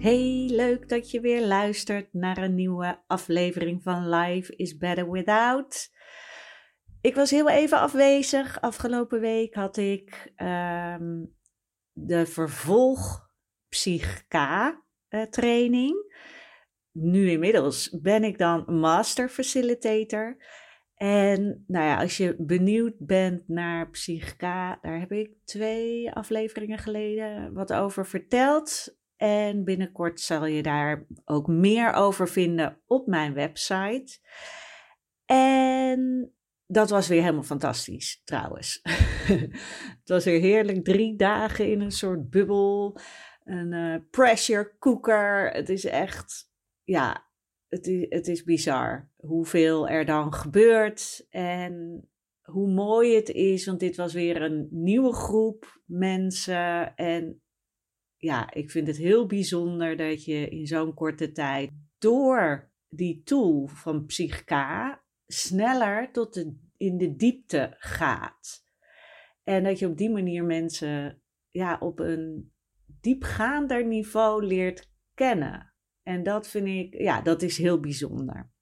Hey, leuk dat je weer luistert naar een nieuwe aflevering van Life is Better Without. Ik was heel even afwezig. Afgelopen week had ik um, de vervolg Psychka uh, training. Nu inmiddels ben ik dan master facilitator. En nou ja, als je benieuwd bent naar Psychka, daar heb ik twee afleveringen geleden wat over verteld. En binnenkort zal je daar ook meer over vinden op mijn website. En dat was weer helemaal fantastisch, trouwens. het was weer heerlijk. Drie dagen in een soort bubbel. Een uh, pressure cooker. Het is echt, ja, het is, het is bizar hoeveel er dan gebeurt. En hoe mooi het is, want dit was weer een nieuwe groep mensen. En ja, ik vind het heel bijzonder dat je in zo'n korte tijd door die tool van Psychka sneller tot de, in de diepte gaat. En dat je op die manier mensen ja, op een diepgaander niveau leert kennen. En dat vind ik, ja, dat is heel bijzonder.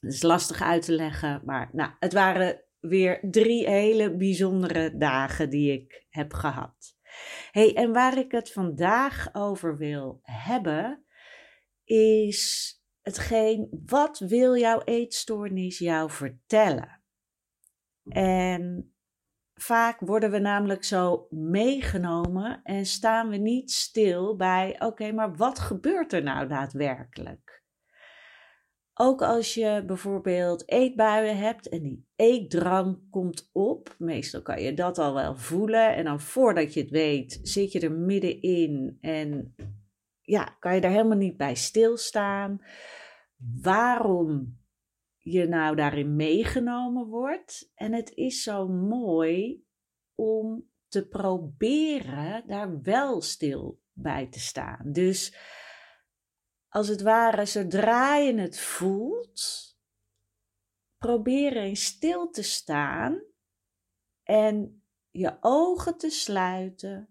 Het is lastig uit te leggen, maar nou, het waren weer drie hele bijzondere dagen die ik heb gehad hey, en waar ik het vandaag over wil hebben, is hetgeen, wat wil jouw eetstoornis jou vertellen? En vaak worden we namelijk zo meegenomen en staan we niet stil bij, oké, maar wat gebeurt er nou daadwerkelijk? Ook als je bijvoorbeeld eetbuien hebt en die eetdrang komt op, meestal kan je dat al wel voelen. En dan voordat je het weet, zit je er middenin en ja, kan je daar helemaal niet bij stilstaan. Waarom je nou daarin meegenomen wordt. En het is zo mooi om te proberen daar wel stil bij te staan. Dus als het ware, zodra je het voelt, probeer eens stil te staan en je ogen te sluiten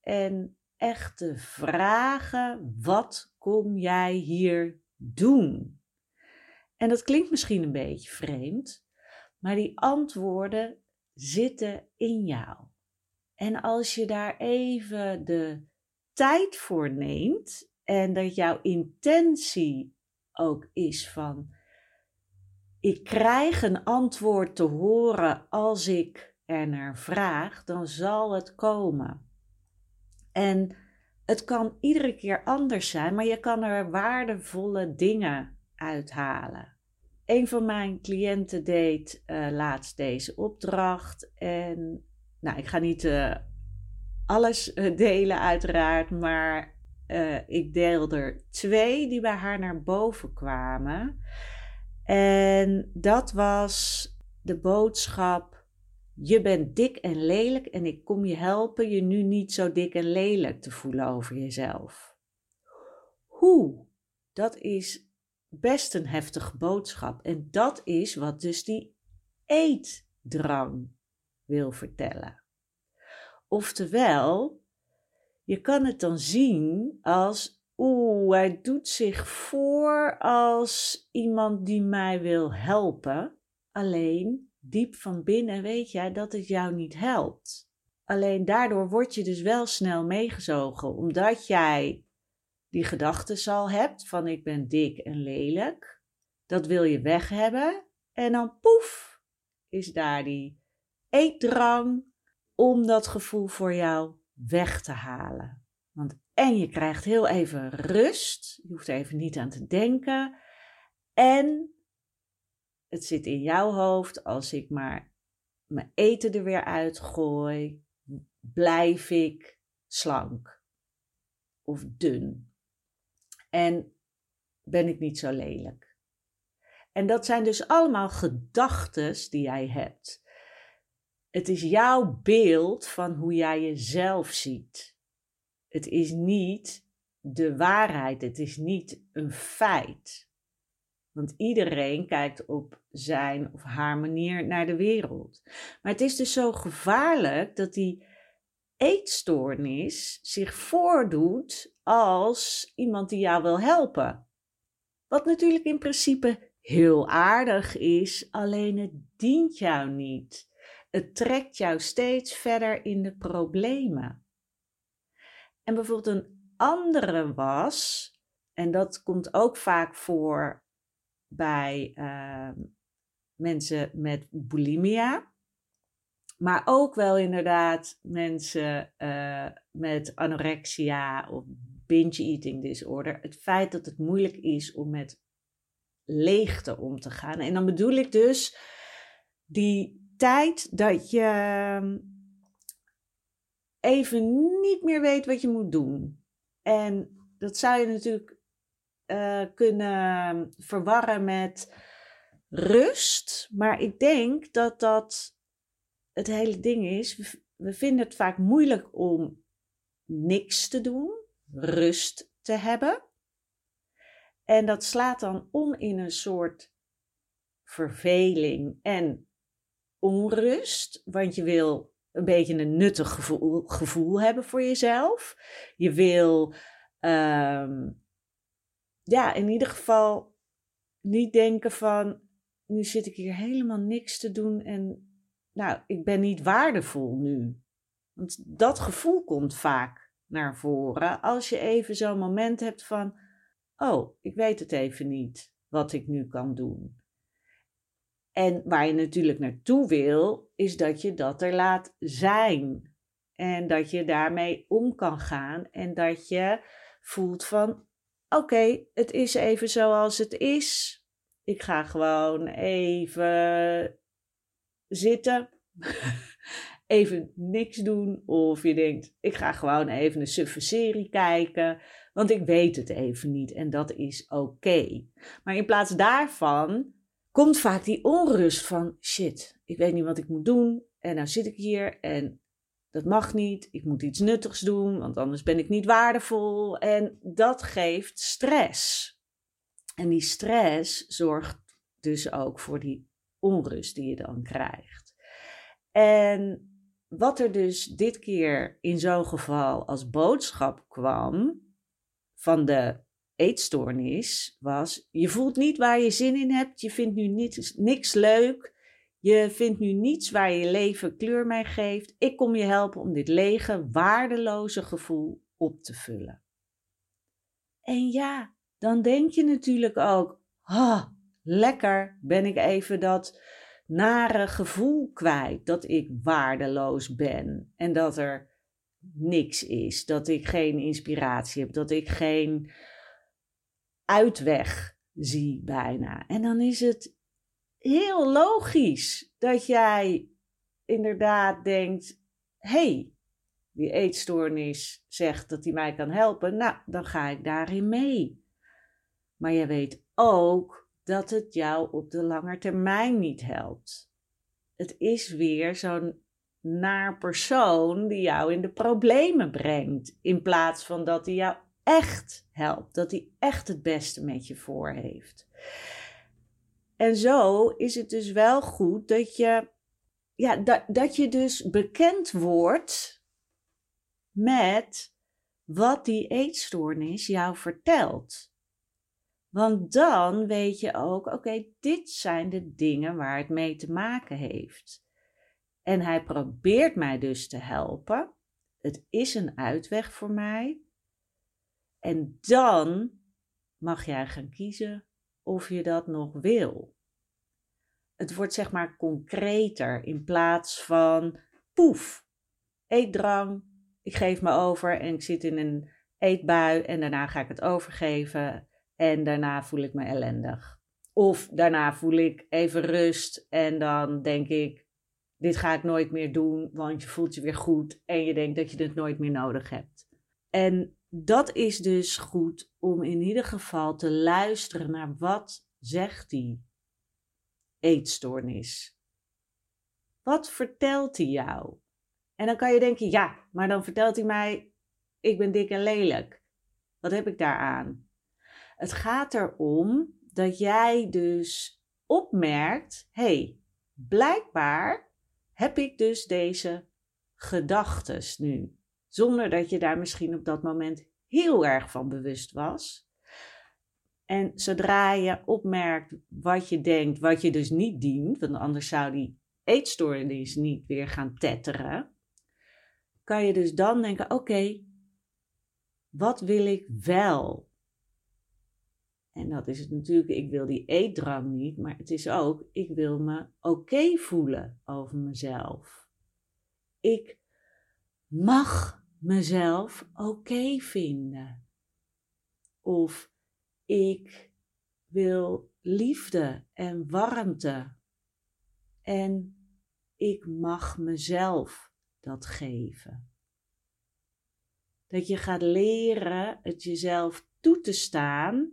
en echt te vragen: wat kom jij hier doen? En dat klinkt misschien een beetje vreemd, maar die antwoorden zitten in jou. En als je daar even de tijd voor neemt en dat jouw intentie ook is van, ik krijg een antwoord te horen als ik er naar vraag, dan zal het komen. En het kan iedere keer anders zijn, maar je kan er waardevolle dingen uithalen. Een van mijn cliënten deed uh, laatst deze opdracht en nou, ik ga niet uh, alles uh, delen uiteraard, maar uh, ik deel er twee die bij haar naar boven kwamen. En dat was de boodschap: Je bent dik en lelijk en ik kom je helpen je nu niet zo dik en lelijk te voelen over jezelf. Hoe? Dat is best een heftige boodschap. En dat is wat dus die eetdrang wil vertellen. Oftewel, je kan het dan zien als, oeh, hij doet zich voor als iemand die mij wil helpen. Alleen diep van binnen weet jij dat het jou niet helpt. Alleen daardoor word je dus wel snel meegezogen, omdat jij die gedachten al hebt van ik ben dik en lelijk. Dat wil je weg hebben en dan poef is daar die eetdrang om dat gevoel voor jou weg te halen. Want en je krijgt heel even rust, je hoeft er even niet aan te denken. En het zit in jouw hoofd, als ik maar mijn eten er weer uitgooi, blijf ik slank of dun. En ben ik niet zo lelijk. En dat zijn dus allemaal gedachten die jij hebt. Het is jouw beeld van hoe jij jezelf ziet. Het is niet de waarheid, het is niet een feit. Want iedereen kijkt op zijn of haar manier naar de wereld. Maar het is dus zo gevaarlijk dat die eetstoornis zich voordoet als iemand die jou wil helpen. Wat natuurlijk in principe heel aardig is, alleen het dient jou niet. Het trekt jou steeds verder in de problemen. En bijvoorbeeld een andere was, en dat komt ook vaak voor bij uh, mensen met bulimia. Maar ook wel inderdaad mensen uh, met anorexia of binge eating disorder. Het feit dat het moeilijk is om met leegte om te gaan. En dan bedoel ik dus die tijd dat je ehm, even niet meer weet wat je moet doen. En dat zou je natuurlijk uh, kunnen verwarren met rust. Maar ik denk dat dat het hele ding is. We, vinden het vaak moeilijk om niks te doen, rust te hebben. En dat slaat dan om in een soort verveling en onrust, want je wil een beetje een nuttig gevoel, hebben voor jezelf. Je wil, ehm, ja, in ieder geval niet denken van, nu zit ik hier helemaal niks te doen en, nou, ik ben niet waardevol nu. Want dat gevoel komt vaak naar voren als je even zo'n moment hebt van, oh, ik weet het even niet wat ik nu kan doen. En waar je natuurlijk naartoe wil, is dat je dat er laat zijn. En dat je daarmee om kan gaan en dat je voelt van, oké, het is even zoals het is. Ik ga gewoon even zitten, even niks doen. Of je denkt, ik ga gewoon even een suffe serie kijken, want ik weet het even niet en dat is oké. Maar in plaats daarvan komt vaak die onrust van shit, ik weet niet wat ik moet doen en nou zit ik hier en dat mag niet, ik moet iets nuttigs doen, want anders ben ik niet waardevol en dat geeft stress. En die stress zorgt dus ook voor die onrust die je dan krijgt. En wat er dus dit keer in zo'n geval als boodschap kwam van de eetstoornis was: je voelt niet waar je zin in hebt, je vindt nu niets, niks leuk, je vindt nu niets waar je leven kleur mee geeft. Ik kom je helpen om dit lege, waardeloze gevoel op te vullen. En ja, dan denk je natuurlijk ook: ha, lekker ben ik even dat nare gevoel kwijt dat ik waardeloos ben en dat er niks is, dat ik geen inspiratie heb, dat ik geen uitweg zie bijna. En dan is het heel logisch dat jij inderdaad denkt: hey, die eetstoornis zegt dat hij mij kan helpen, nou, dan ga ik daarin mee. Maar je weet ook dat het jou op de lange termijn niet helpt. Het is weer zo'n naar persoon die jou in de problemen brengt, in plaats van dat hij jou echt helpt, dat hij echt het beste met je voor heeft. En zo is het dus wel goed dat je, ja, dat, dat je dus bekend wordt met wat die eetstoornis jou vertelt. Want dan weet je ook, oké, dit zijn de dingen waar het mee te maken heeft. En hij probeert mij dus te helpen. Het is een uitweg voor mij. En dan mag jij gaan kiezen of je dat nog wil. het wordt zeg maar concreter in plaats van poef, eetdrang, ik geef me over en ik zit in een eetbui en daarna ga ik het overgeven en daarna voel ik me ellendig. Of daarna voel ik even rust en dan denk ik, dit ga ik nooit meer doen, want je voelt je weer goed en je denkt dat je het nooit meer nodig hebt. En dat is dus goed om in ieder geval te luisteren naar wat zegt die eetstoornis. Wat vertelt hij jou? En dan kan je denken, ja, maar dan vertelt hij mij, ik ben dik en lelijk. Wat heb ik daaraan? Het gaat erom dat jij dus opmerkt, hé, hey, blijkbaar heb ik dus deze gedachtes nu. Zonder dat je daar misschien op dat moment heel erg van bewust was. En zodra je opmerkt wat je denkt, wat je dus niet dient, want anders zou die eetstoornis niet weer gaan tetteren, kan je dus dan denken: oké, wat wil ik wel? En dat is het natuurlijk, ik wil die eetdrang niet, maar het is ook, ik wil me oké voelen over mezelf. Ik mag mezelf oké vinden. Of ik wil liefde en warmte. En ik mag mezelf dat geven. Dat je gaat leren het jezelf toe te staan,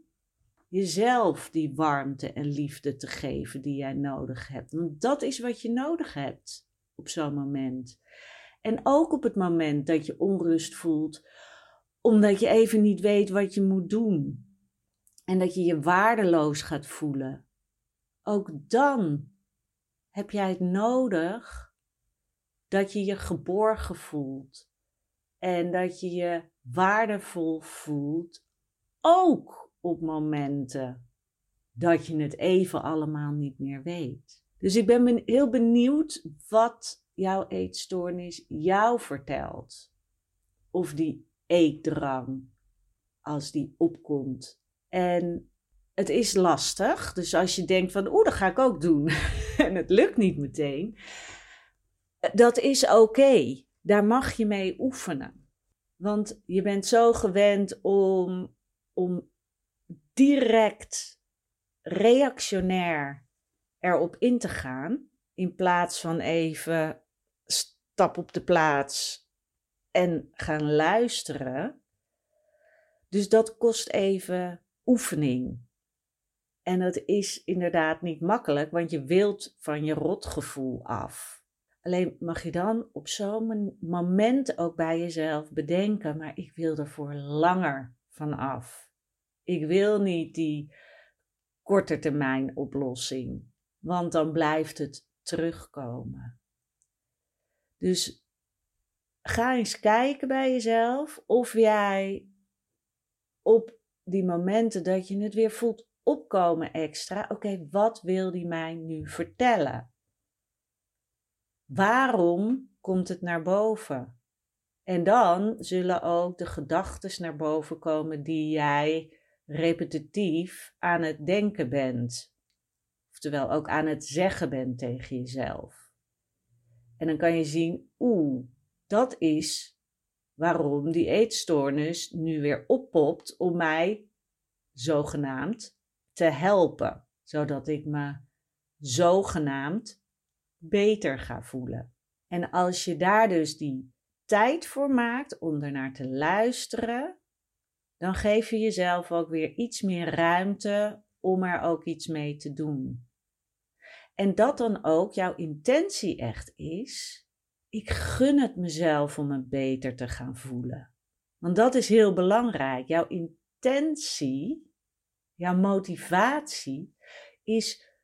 jezelf die warmte en liefde te geven die jij nodig hebt. Want dat is wat je nodig hebt op zo'n moment. En ook op het moment dat je onrust voelt, omdat je even niet weet wat je moet doen. En dat je je waardeloos gaat voelen. Ook dan heb jij het nodig dat je je geborgen voelt. En dat je je waardevol voelt. Ook op momenten dat je het even allemaal niet meer weet. Dus ik ben heel benieuwd wat jouw eetstoornis jou vertelt. Of die eetdrang, als die opkomt. En het is lastig, dus als je denkt van, oeh, dat ga ik ook doen. en het lukt niet meteen. Dat is oké. Daar mag je mee oefenen. Want je bent zo gewend om, om direct reactionair erop in te gaan. In plaats van even stap op de plaats en gaan luisteren. Dus dat kost even oefening. En dat is inderdaad niet makkelijk, want je wilt van je rotgevoel af. Alleen mag je dan op zo'n moment ook bij jezelf bedenken, maar ik wil er voor langer van af. Ik wil niet die korte termijn oplossing, want dan blijft het terugkomen. Dus ga eens kijken bij jezelf of jij op die momenten dat je het weer voelt opkomen extra, oké, wat wil die mij nu vertellen? Waarom komt het naar boven? En dan zullen ook de gedachten naar boven komen die jij repetitief aan het denken bent. Oftewel ook aan het zeggen bent tegen jezelf. En dan kan je zien, oeh, dat is waarom die eetstoornis nu weer oppopt om mij zogenaamd te helpen, zodat ik me zogenaamd beter ga voelen. En als je daar dus die tijd voor maakt om ernaar te luisteren, dan geef je jezelf ook weer iets meer ruimte om er ook iets mee te doen. En dat dan ook jouw intentie echt is, ik gun het mezelf om me beter te gaan voelen. Want dat is heel belangrijk. Jouw intentie, jouw motivatie is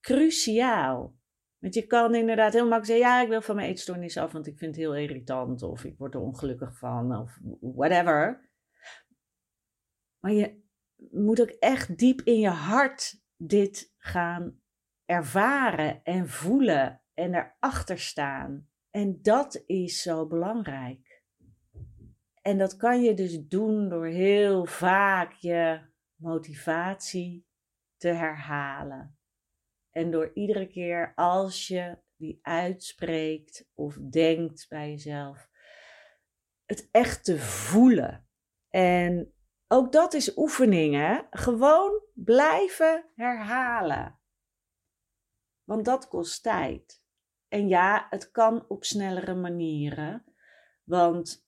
cruciaal. Want je kan inderdaad heel makkelijk zeggen: Ja, ik wil van mijn eetstoornis af, want ik vind het heel irritant, of ik word er ongelukkig van, of whatever. Maar je moet ook echt diep in je hart dit gaan ervaren en voelen en erachter staan. En dat is zo belangrijk. En dat kan je dus doen door heel vaak je motivatie te herhalen. En door iedere keer als je die uitspreekt of denkt bij jezelf, het echt te voelen. En ook dat is oefeningen. Gewoon blijven herhalen. Want dat kost tijd. En ja, het kan op snellere manieren. Want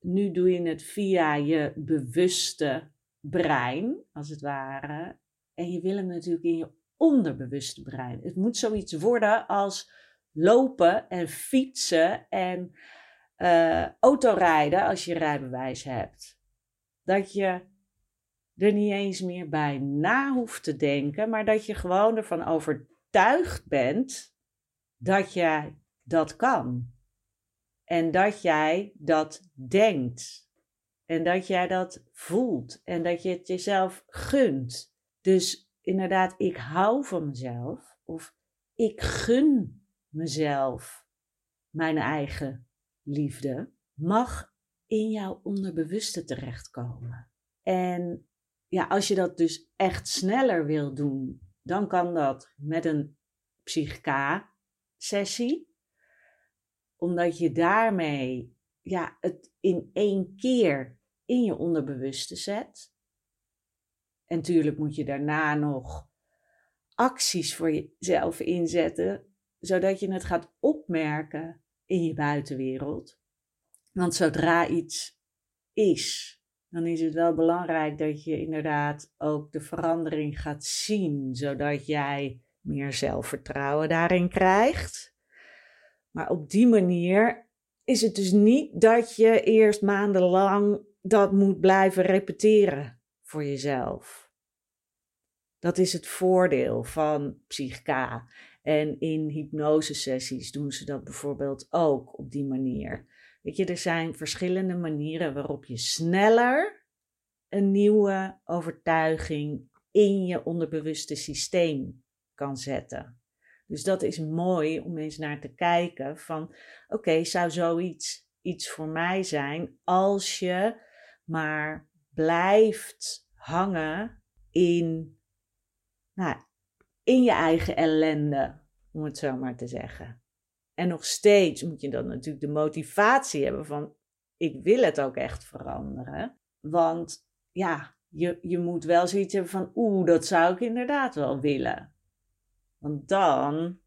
nu doe je het via je bewuste brein, als het ware. En je wil hem natuurlijk in je onderbewuste brein. Het moet zoiets worden als lopen en fietsen en uh, autorijden als je rijbewijs hebt. Dat je er niet eens meer bij na hoeft te denken, maar dat je gewoon ervan overtuigd bent dat jij dat kan. En dat jij dat denkt. En dat jij dat voelt. En dat je het jezelf gunt. Dus inderdaad, ik hou van mezelf. Of ik gun mezelf mijn eigen liefde. Mag in jouw onderbewuste terechtkomen. En ja, als je dat dus echt sneller wil doen, dan kan dat met een psychica-sessie omdat je daarmee ja, het in één keer in je onderbewuste zet. En tuurlijk moet je daarna nog acties voor jezelf inzetten, zodat je het gaat opmerken in je buitenwereld. Want zodra iets is, dan is het wel belangrijk dat je inderdaad ook de verandering gaat zien, zodat jij meer zelfvertrouwen daarin krijgt. Maar op die manier is het dus niet dat je eerst maandenlang dat moet blijven repeteren voor jezelf. Dat is het voordeel van psychica. En in hypnosesessies doen ze dat bijvoorbeeld ook op die manier. Weet je, er zijn verschillende manieren waarop je sneller een nieuwe overtuiging in je onderbewuste systeem kan zetten. Dus dat is mooi om eens naar te kijken van oké, zou zoiets iets voor mij zijn als je maar blijft hangen in, nou, in je eigen ellende, om het zo maar te zeggen. En nog steeds moet je dan natuurlijk de motivatie hebben van ik wil het ook echt veranderen. Want ja, je, je moet wel zoiets hebben van oeh, dat zou ik inderdaad wel willen. Want dan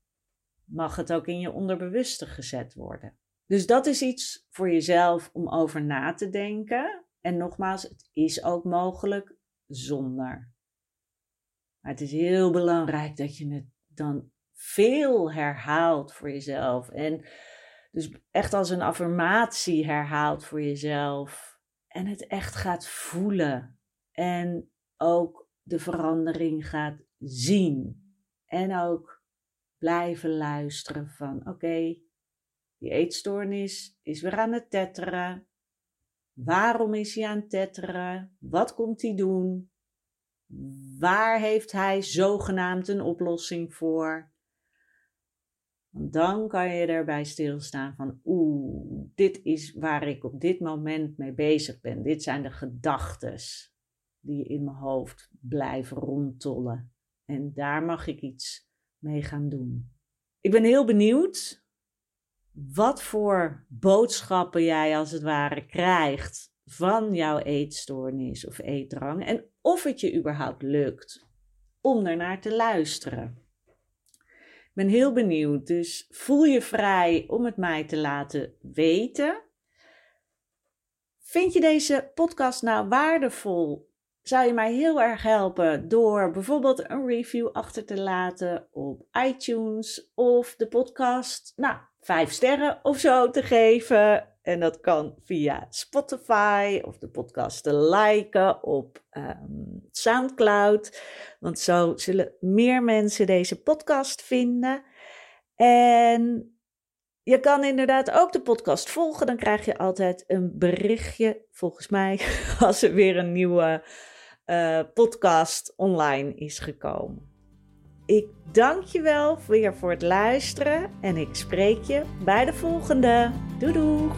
mag het ook in je onderbewuste gezet worden. Dus dat is iets voor jezelf om over na te denken. En nogmaals, het is ook mogelijk zonder. Maar het is heel belangrijk dat je het dan veel herhaalt voor jezelf. En dus echt als een affirmatie herhaalt voor jezelf. En het echt gaat voelen. En ook de verandering gaat zien. En ook blijven luisteren van oké, die eetstoornis is weer aan het tetteren. Waarom is hij aan het tetteren? Wat komt hij doen? Waar heeft hij zogenaamd een oplossing voor? Dan kan je erbij stilstaan van oeh, dit is waar ik op dit moment mee bezig ben. Dit zijn de gedachten die in mijn hoofd blijven rondtollen. En daar mag ik iets mee gaan doen. Ik ben heel benieuwd wat voor boodschappen jij als het ware krijgt van jouw eetstoornis of eetdrang en of het je überhaupt lukt om ernaar te luisteren. Ben heel benieuwd, dus voel je vrij om het mij te laten weten. Vind je deze podcast nou waardevol zou je mij heel erg helpen door bijvoorbeeld een review achter te laten op iTunes of de podcast, nou, vijf sterren of zo te geven. En dat kan via Spotify of de podcast liken op um, SoundCloud. Want zo zullen meer mensen deze podcast vinden. En je kan inderdaad ook de podcast volgen. Dan krijg je altijd een berichtje, volgens mij, als er weer een nieuwe uh, podcast online is gekomen. Ik dank je wel weer voor het luisteren en ik spreek je bij de volgende. Doei doeg!